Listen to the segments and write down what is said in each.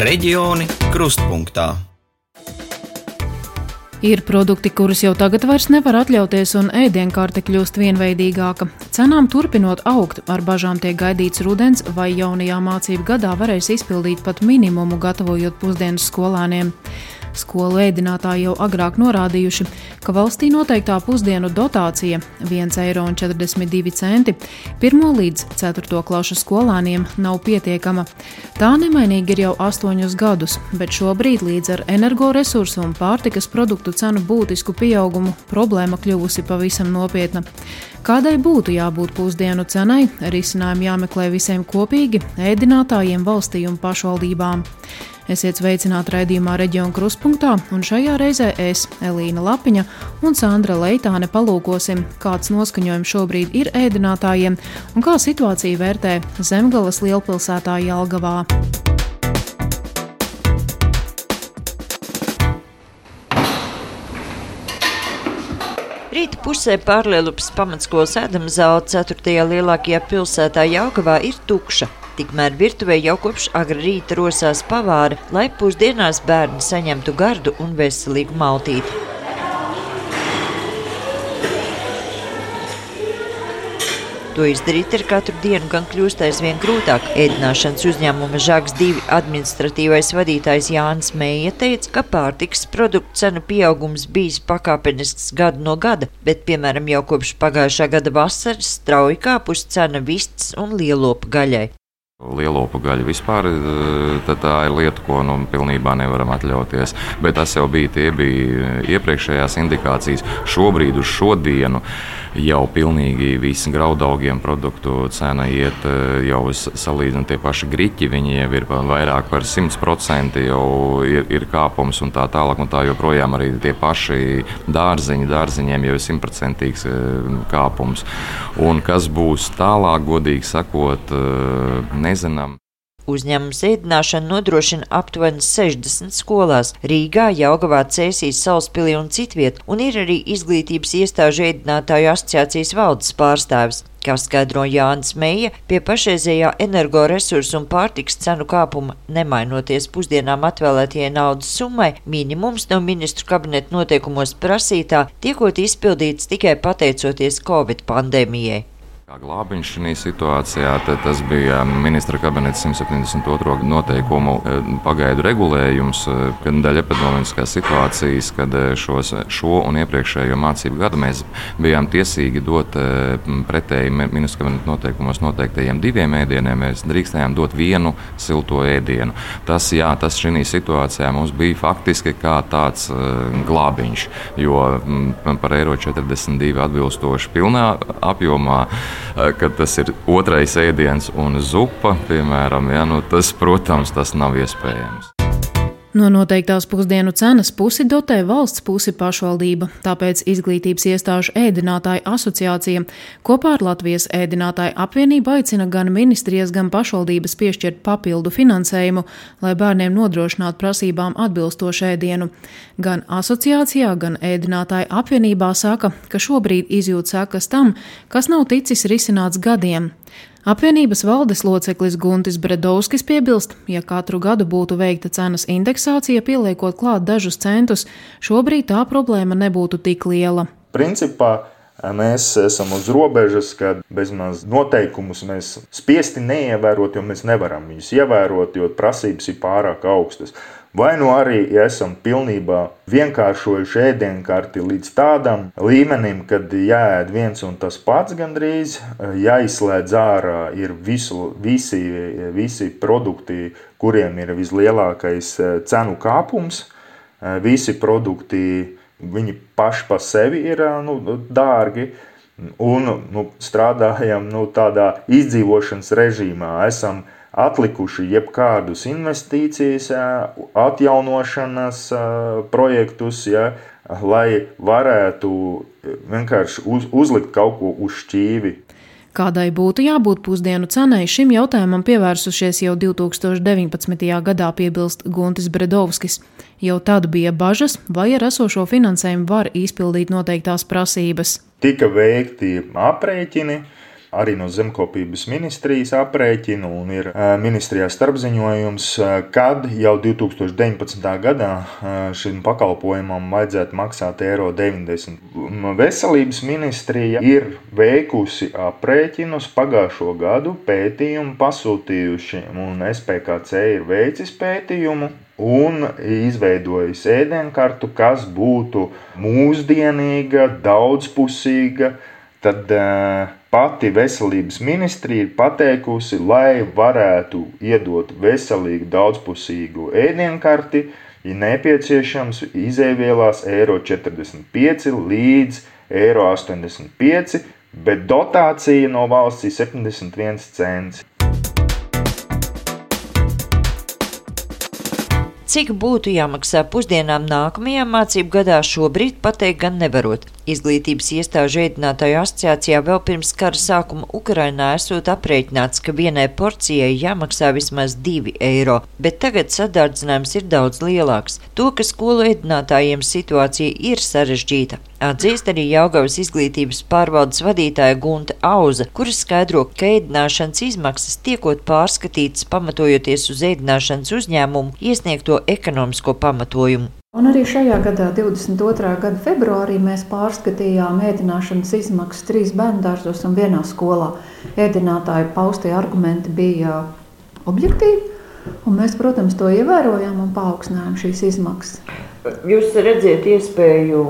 Reģioni krustpunktā. Ir produkti, kurus jau tagad vairs nevar atļauties, un ēdienkarte kļūst vienveidīgāka. Cenām turpinot augt, ar bažām tiek gaidīts rudens, vai jaunajā mācību gadā varēs izpildīt pat minimumu, gatavojot pusdienas skolāniem. Skolu ēdinātāji jau agrāk norādījuši, ka valstī noteiktā pusdienu dotācija 1,42 eiro 1 līdz 4 klašu skolāniem nav pietiekama. Tā nemainīgi ir jau astoņus gadus, bet šobrīd līdz ar energoresursu un pārtikas produktu cenu būtisku pieaugumu problēma kļuvusi pavisam nopietna. Kādai būtu jābūt pusdienu cenai, risinājumi jāmeklē visiem kopīgi, ēdinātājiem, valstī un pašvaldībām. Esiet sveicināti raidījumā Reģiona Kruspunkta, un šajā reizē es, Elīna Lapiņa un Sandra Leitāne palūkosim, kāds noskaņojums šobrīd ir ēdinātājiem un kā situāciju vērtē Zemgalas lielpilsētā Jelgavā. Rīta pusē pārlielupas pamatskolas ēdama zāle 4. lielākajā pilsētā Jaugavā ir tukša. Tikmēr virtuvē jau kopš agra rīta rosās pavāra, lai pusdienās bērni saņemtu gardu un veselīgu maltīti. To izdarīt ar katru dienu gan kļūst aizvien grūtāk. Ēdināšanas uzņēmuma Žaks 2 administratīvais vadītājs Jānis Meija teica, ka pārtiks produktu cenu pieaugums bijis pakāpenisks gadu no gada, bet, piemēram, jau kopš pagājušā gada vasaras strauji kāpus cena vistas un lielopu gaļai. Lielopu gaļu vispār eh, tā ir lieta, ko nu, pilnībā nevaram atļauties. Bet tas jau bija, bija iepriekšējās indikācijas. Šobrīd uz šodienu jau pilnīgi visi graudaugiem produktu cena iet eh, jau salīdzinot tie paši griķi. Viņi jau ir vairāk par 100% jau ir, ir kāpums un tā tālāk. Un tā joprojām arī tie paši dārziņi, dārziņiem jau ir simtprocentīgs eh, kāpums. Un kas būs tālāk, godīgi sakot, eh, nezinām. Uzņēmums ēdināšanu nodrošina aptuveni 60 skolās - Rīgā, Jaugavā, Cēsīs, Salaspilī un citviet, un ir arī izglītības iestāžu ēdinātāju asociācijas valdes pārstāvis. Kā skaidro Jānis Meija, pie pašreizējā energoresursu un pārtiks cenu kāpuma, nemainoties pusdienām atvēlētajai naudas summai, minimums no ministru kabineta noteikumos prasītā tiekot izpildīts tikai pateicoties Covid pandēmijai. Kā glābiņš šajā situācijā, tas bija ministra kabineta 172. noteikumu e, pagaidu regulējums, e, kad daļa epidemioloģiskās situācijas, kad e, šos, šo un iepriekšējo mācību gadu mēs bijām tiesīgi dot pretēji ministra kabineta noteikumos noteiktajiem diviem ēdieniem, mēs drīkstējām dot vienu silto ēdienu. Tas, jā, tas šajā situācijā mums bija faktiski kā tāds glābiņš, jo par eiro 42 atbilstoši pilnā apjomā kad tas ir otrais ēdiens un zupa, piemēram, ja, nu, tas, protams, tas nav iespējams. No noteiktās pusdienu cenas pusi dotē valsts pusi pašvaldība, tāpēc Izglītības iestāžu ēdinātāju asociācija kopā ar Latvijas ēdinātāju apvienību aicina gan ministrijas, gan pašvaldības piešķirt papildu finansējumu, lai bērniem nodrošinātu prasībām atbilstošu ēdienu. Gan asociācijā, gan ēdinātāju apvienībā saka, ka šobrīd izjūt sekas tam, kas nav ticis risināts gadiem. Apvienības valdes loceklis Guntis Bredovskis piebilst, ja katru gadu būtu veikta cenas indeksācija, pieliekot klāt dažus centus, šobrīd tā problēma nebūtu tik liela. Principā mēs esam uz robežas, kad bezmaz noteikumus mēs spiesti neievērot, jo mēs nevaram viņus ievērot, jo prasības ir pārāk augstas. Vai nu arī ja esam pilnībā vienkāršojuši ēdienkarti līdz tādam līmenim, kad jāēd viens un tas pats gandrīz, jāizslēdz ārā ir visu, visi, visi produkti, kuriem ir vislielākais eh, cenu kāpums. Eh, visi produkti, viņi paši par sevi ir eh, nu, dārgi, un nu, strādājam nu, tādā izdzīvošanas režīmā. Esam atlikuši jebkādus investīcijas, atjaunošanas projektus, ja, lai varētu vienkārši uz, uzlikt kaut ko uz šķīvi. Kādai būtu jābūt pusdienu cenai, šim jautājumam pievērsušies jau 2019. gadā, piebilst Guntis Bredovskis. Jau tad bija bažas, vai ar esošo finansējumu var izpildīt noteiktās prasības. Tika veikti aprēķini, arī no zemkopības ministrijas aprēķinu, un ir ministrijā starpziņojums, kad jau 2019. gadā šim pakalpojumam vajadzētu maksāt eiro 90. Veselības ministrija ir veikusi aprēķinus pagājušo gadu pētījumu pasūtījuši, un SPKC ir veicis pētījumu un izveidojis ēdienkartu, kas būtu mūsdienīga, daudzpusīga. Tad uh, pati veselības ministrija ir pateikusi, lai varētu iedot veselīgu, daudzpusīgu ēdienkarti, ir nepieciešams izēvielās eiro 45 līdz eiro 85, bet dotācija no valsts ir 71 cents. Cik būtu jāmaksā pusdienām nākamajā mācību gadā, šobrīd pateikt gan nevarot. Izglītības iestāžu ēdinātāju asociācijā vēl pirms kara sākuma Ukrainā esot aprēķināts, ka vienai porcijai jāmaksā vismaz 2 eiro, bet tagad sadārdzinājums ir daudz lielāks. To, ka skolu ēdinātājiem situācija ir sarežģīta, atzīst arī Jaugavas izglītības pārvaldes vadītāja Gunta Auza, kuras skaidro, ka ēdināšanas izmaksas tiekot pārskatītas pamatojoties uz ēdināšanas uzņēmumu iesniegto ekonomisko pamatojumu. Un arī šajā gadā, 22. gada februārī, mēs pārskatījām ēdināšanas izmaksas trīs bērnu dārzos un vienā skolā. Ēdinātāju paustie argumenti bija objektīvi, un mēs, protams, to ievērojām un paaugstinājām šīs izmaksas. Jūs redzat iespēju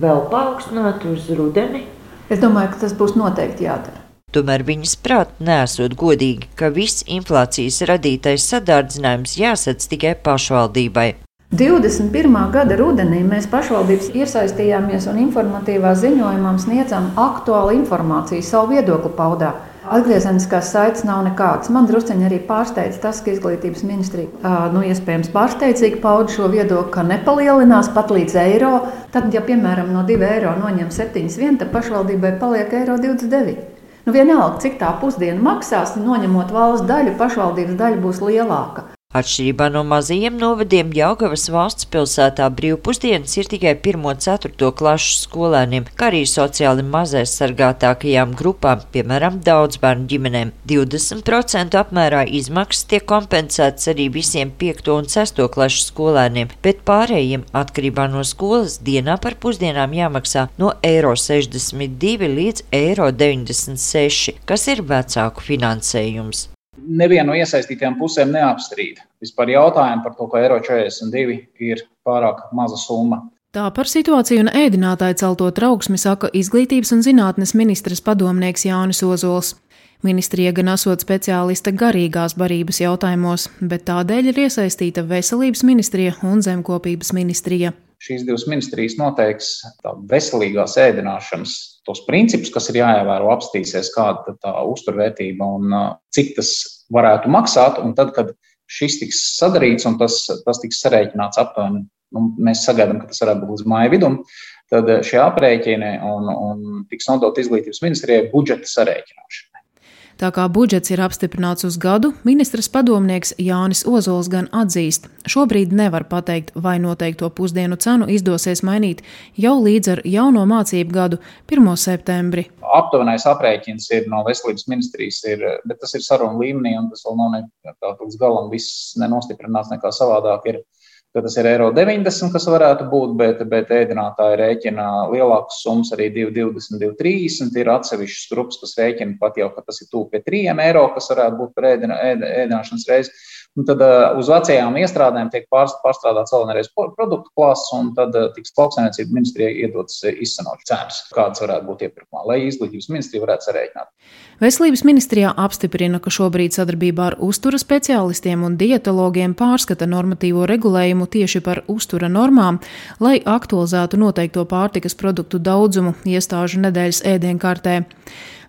vēl paaugstināt uz rudeni? Es domāju, ka tas būs noteikti jādara. Tomēr viņas prāt nesot godīgi, ka viss inflācijas radītais sadārdzinājums jāsadz tikai pašvaldībai. 21. gada rudenī mēs pašvaldības iesaistījāmies un informatīvā ziņojumā sniedzām aktuālu informāciju, savu viedokli paudā. Atgriezeniskās saites nav nekādas. Man druskuļi arī pārsteidz tas, ka izglītības ministrija nu, iespējams pārsteidzīgi pauda šo viedokli, ka nepalielinās pat līdz eiro. Tad, ja piemēram no 2 eiro noņem 7,1, tad pašvaldībai paliek eiro 29. Nu, vienalga, cik tā pusdiena maksās, noņemot valsts daļu, pašvaldības daļa būs lielāka. Atšķirībā no mazajiem novadiem Jaugavas valsts pilsētā brīvpusdienas ir tikai 1-4 klašu skolēniem, kā arī sociāli mazais sargātākajām grupām, piemēram, daudz bērnu ģimenēm. 20% apmērā izmaksas tiek kompensētas arī visiem 5 un 6 klašu skolēniem, bet pārējiem atkarībā no skolas dienā par pusdienām jāmaksā no eiro 62 līdz eiro 96, kas ir vecāku finansējums neviena no iesaistītajām pusēm neapstrīd. Vispār jautājumu par to, ka eiro 42 ir pārāk maza summa. Tā par situāciju un ēdinātāju celto trauksmi saka Izglītības un zinātnes ministres padomnieks Jānis Ozols. Ministrija gan esot speciāliste garīgās barības jautājumos, bet tādēļ ir iesaistīta Veselības ministrija un Zemkopības ministrija. Šīs divas ministrijas noteiks veselīgās ēdināšanas tos principus, kas ir jāievēro, apstīsies, kāda ir tā uzturvērtība un cik tas varētu maksāt. Un tad, kad šis tiks sadarīts un tas, tas tiks sarēķināts aptuveni, nu, mēs sagaidām, ka tas varētu būt līdz māja vidum, tad šie aprēķini un, un tiks nodot izglītības ministrijai budžeta sarēķināšanai. Tā kā budžets ir apstiprināts uz gadu, ministrs padomnieks Jānis Ozols gan atzīst, šobrīd nevar pateikt, vai noteikto pusdienu cenu izdosies mainīt jau līdz ar jauno mācību gadu 1. septembri. Aptuvenais aprēķins ir no veselības ministrijas, ir, bet tas ir sarunu līmenī, un tas vēl nav ne, līdz galam viss nenostiprināts nekā savādāk. Ir ka tas ir eiro 90, kas varētu būt, bet, bet ēdinātāji rēķina lielākas summas, arī 2,20, 2,30. Ir atsevišķas grupas, kas rēķina pat jau, ka tas ir tuvu pie 3 eiro, kas varētu būt par ēdināšanas reizi. Un tad uh, uz vecajām iestrādēm tiek pārstrādāts vēl vienreiz produktu klases, un tad uh, tiks lauksaimniecība ministrijai iedotas uh, izsanot cenas, kādas varētu būt iepirkumā, lai izglītības ministrija varētu sarēķināt. Veselības ministrijā apstiprina, ka šobrīd sadarbībā ar uztura speciālistiem un dietologiem pārskata normatīvo regulējumu tieši par uztura normām, lai aktualizētu noteikto pārtikas produktu daudzumu iestāžu nedēļas ēdienkartē.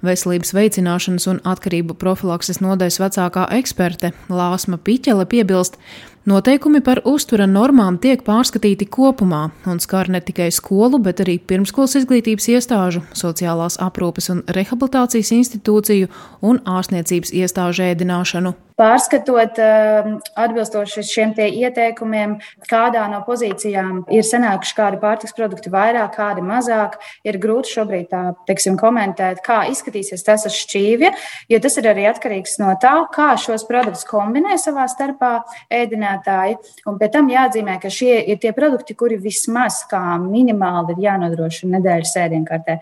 Veselības veicināšanas un atkarību profilakses nodaļas vecākā eksperte Lāsma Piķele piebilst, Noteikumi par uztura normām tiek pārskatīti kopumā un skar ne tikai skolu, bet arī pirmskolas izglītības iestāžu, sociālās aprūpes un rehabilitācijas institūciju un ārstniecības iestāžu ēdināšanu. Pārskatot atbilstoši šiem ieteikumiem, kādā no pozīcijām ir sanākuši kādi pārtiks produkti vairāk, kādi mazāk, ir grūti šobrīd tā, teiksim, komentēt, kā izskatīsies tas ar šķīvja, jo tas ir arī atkarīgs no tā, kā šos produktus kombinē savā starpā ēdinātāji. Un pēc tam jāatzīmē, ka šie ir tie produkti, kuri vismaz kā minimāli ir jānodrošina nedēļas ēdienkartē.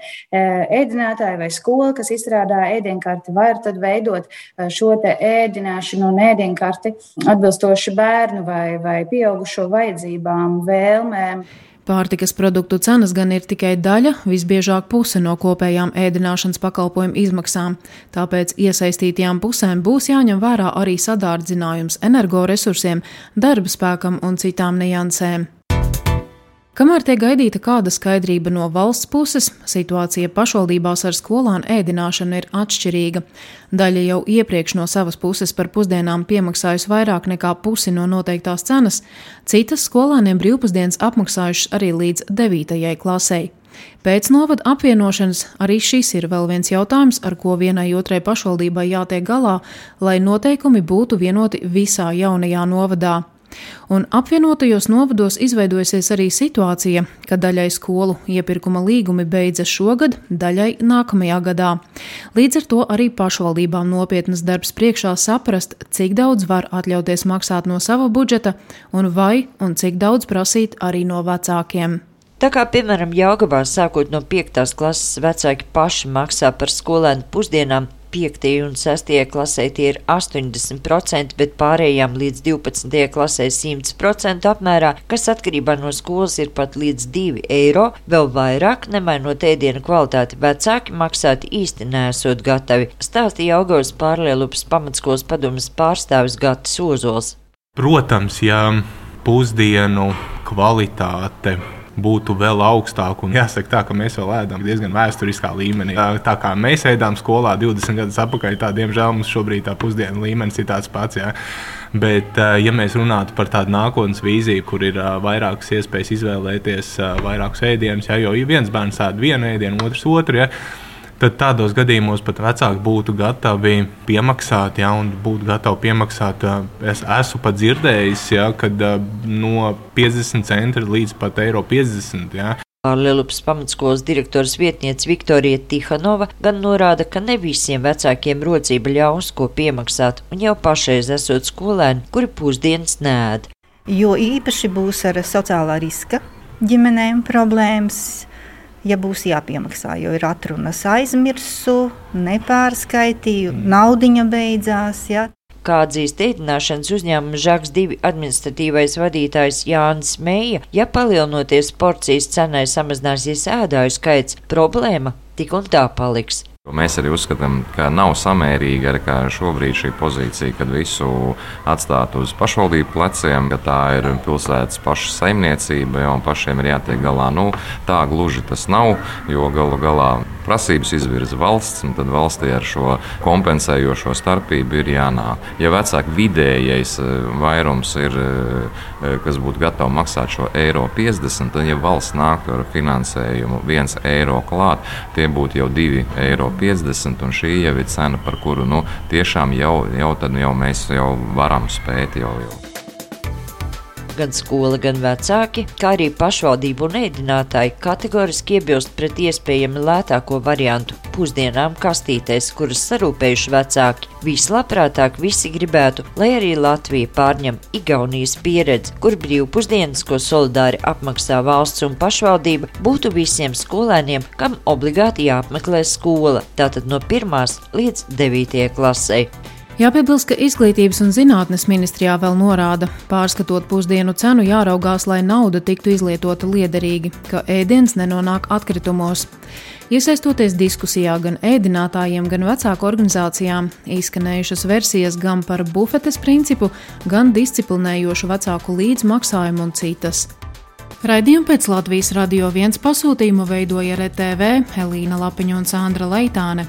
Ēdinātāji vai skola, kas izstrādā ēdienkarti, var tad veidot šo ēdināšanu un ēdienkarti atbilstoši bērnu vai, vai pieaugušo vajadzībām, vēlmēm. Pārtikas produktu cenas gan ir tikai daļa, visbiežāk puse no kopējām ēdināšanas pakalpojumu izmaksām, tāpēc iesaistītajām pusēm būs jāņem vērā arī sadārdzinājums energoresursiem, darba spēkam un citām niansēm. Kamēr tiek gaidīta kāda skaidrība no valsts puses, situācija pašvaldībās ar skolānu ēdināšanu ir atšķirīga. Daļa jau iepriekš no savas puses par pusdienām piemaksājusi vairāk nekā pusi no noteiktās cenas, citas skolāniem brīvpusdienas apmaksājušas arī līdz 9. klasei. Pēc novada apvienošanas arī šis ir vēl viens jautājums, ar ko vienai otrai pašvaldībai jātiek galā, lai noteikumi būtu vienoti visā jaunajā novadā. Un apvienotajos novados izveidojusies arī situācija, ka daļai skolu iepirkuma līgumi beidzas šogad, daļai nākamajā gadā. Līdz ar to arī pašvaldībām nopietnas darbs priekšā saprast, cik daudz var atļauties maksāt no sava budžeta un vai un cik daudz prasīt arī no vecākiem. Tā kā, piemēram, Jāgabā sākot no 5. klases vecāki paši maksā par skolēnu pusdienām, 5. un 6. klasē tie ir 80%, bet pārējām līdz 12. klasē 100% apmērā, kas atkarībā no skolas ir pat līdz 2 eiro, vēl vairāk, nemainot ēdienu kvalitāti, vecāki maksāt īsti nesot gatavi, stāstīja Augurs pārlielupas pamatskolas padomas pārstāvis Gatis Ozols. Protams, ja pusdienu kvalitāte būtu vēl augstāka. Un jāsaka, tā, ka mēs vēl ēdam diezgan vēsturiskā līmenī. Tā kā mēs ēdām skolā 20 gadus atpakaļ, tā diemžēl mums šobrīd tā pusdienu līmenis ir tāds pats. Jā. Bet, ja mēs runātu par tādu nākotnes vīziju, kur ir vairākas iespējas izvēlēties vairākus ēdienus, ja, jo viens bērns ēd vienu ēdienu, otrs otru. Ja, tad tādos gadījumos pat vecāki būtu gatavi piemaksāt, ja, un būtu gatavi piemaksāt. Es esmu pat dzirdējis, ja, kad no 50 centi līdz pat eiro 50. Ja. Lielupes pamatskolas direktors vietniece Viktorija Tihanova gan norāda, ka ne visiem vecākiem rocība ļaus ko piemaksāt, un jau pašreiz esot skolēni, kuri pusdienas nēd. Jo īpaši būs ar sociālā riska ģimenēm problēmas ja būs jāpiemaksā, jo ir atrunas aizmirsu, nepārskaitīju, naudiņa beidzās. Ja. Kā atzīst ēdināšanas uzņēmuma Žaks 2 administratīvais vadītājs Jānis Meija, ja palielinoties porcijas cenai samazināsies ēdāju skaits, problēma tik un tā paliks. Mēs arī uzskatām, ka nav samērīga arī šobrīd šī pozīcija, kad visu atstāt uz pašvaldību pleciem, ka tā ir pilsētas paša saimniecība ja, un pašiem ir jātiek galā. Nu, tā gluži tas nav, jo galu galā prasības izvirza valsts, un tad valstī ar šo kompensējošo starpību ir jānāk. Ja vecāku vidējais eh, vairums ir, eh, kas būtu gatavi maksāt šo eiro 50, tad, ja valsts nāktu ar finansējumu 1 eiro klāt, tie būtu jau 2 eiro 50, un šī jau ir cena, par kuru nu, tiešām jau, jau, jau mēs jau varam spēt. Jau, jau. Gan skola, gan vecāki, kā arī pašvaldību un ēdinātāji kategoriski iebilst pret iespējami lētāko variantu - pusdienām kastītēs, kuras sarūpējuši vecāki. Vislabprātāk visi gribētu, lai arī Latvija pārņem Igaunijas pieredzi, kur brīvpusdienas, ko solidāri apmaksā valsts un pašvaldība, būtu visiem skolēniem, kam obligāti jāapmeklē skola, tātad no 1 līdz 9 klasei. Jāpiebilst, ka Izglītības un zinātnes ministrijā vēl norāda, pārskatot pusdienu cenu, jāraugās, lai nauda tiktu izlietota liederīgi, ka ēdiens nenonāk atkritumos. Iesaistoties diskusijā gan ēdinātājiem, gan vecāku organizācijām, izskanējušas versijas gan par bufetes principu, gan disciplinējošu vecāku līdzmaksājumu un citas. Raidījumu pēc Latvijas radio viens pasūtījumu veidoja RTV Helīna Lapiņa un Sandra Leitāne,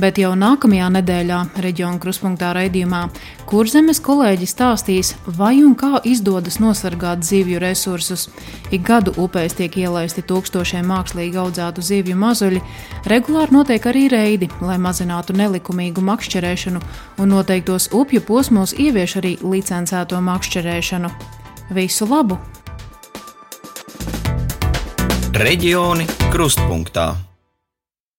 bet jau nākamajā nedēļā reģiona kruspunktā raidījumā Kurzemes kolēģi stāstīs, vai un kā izdodas nosargāt zivju resursus. Ik gadu upēs tiek ielaisti tūkstošiem mākslīgi audzētu zivju mazuļi, regulāri notiek arī reidi, lai mazinātu nelikumīgu makšķerēšanu un noteiktos upju posmos ievieš arī licencēto makšķerēšanu. Visu labu! Reģioni krustpunktā.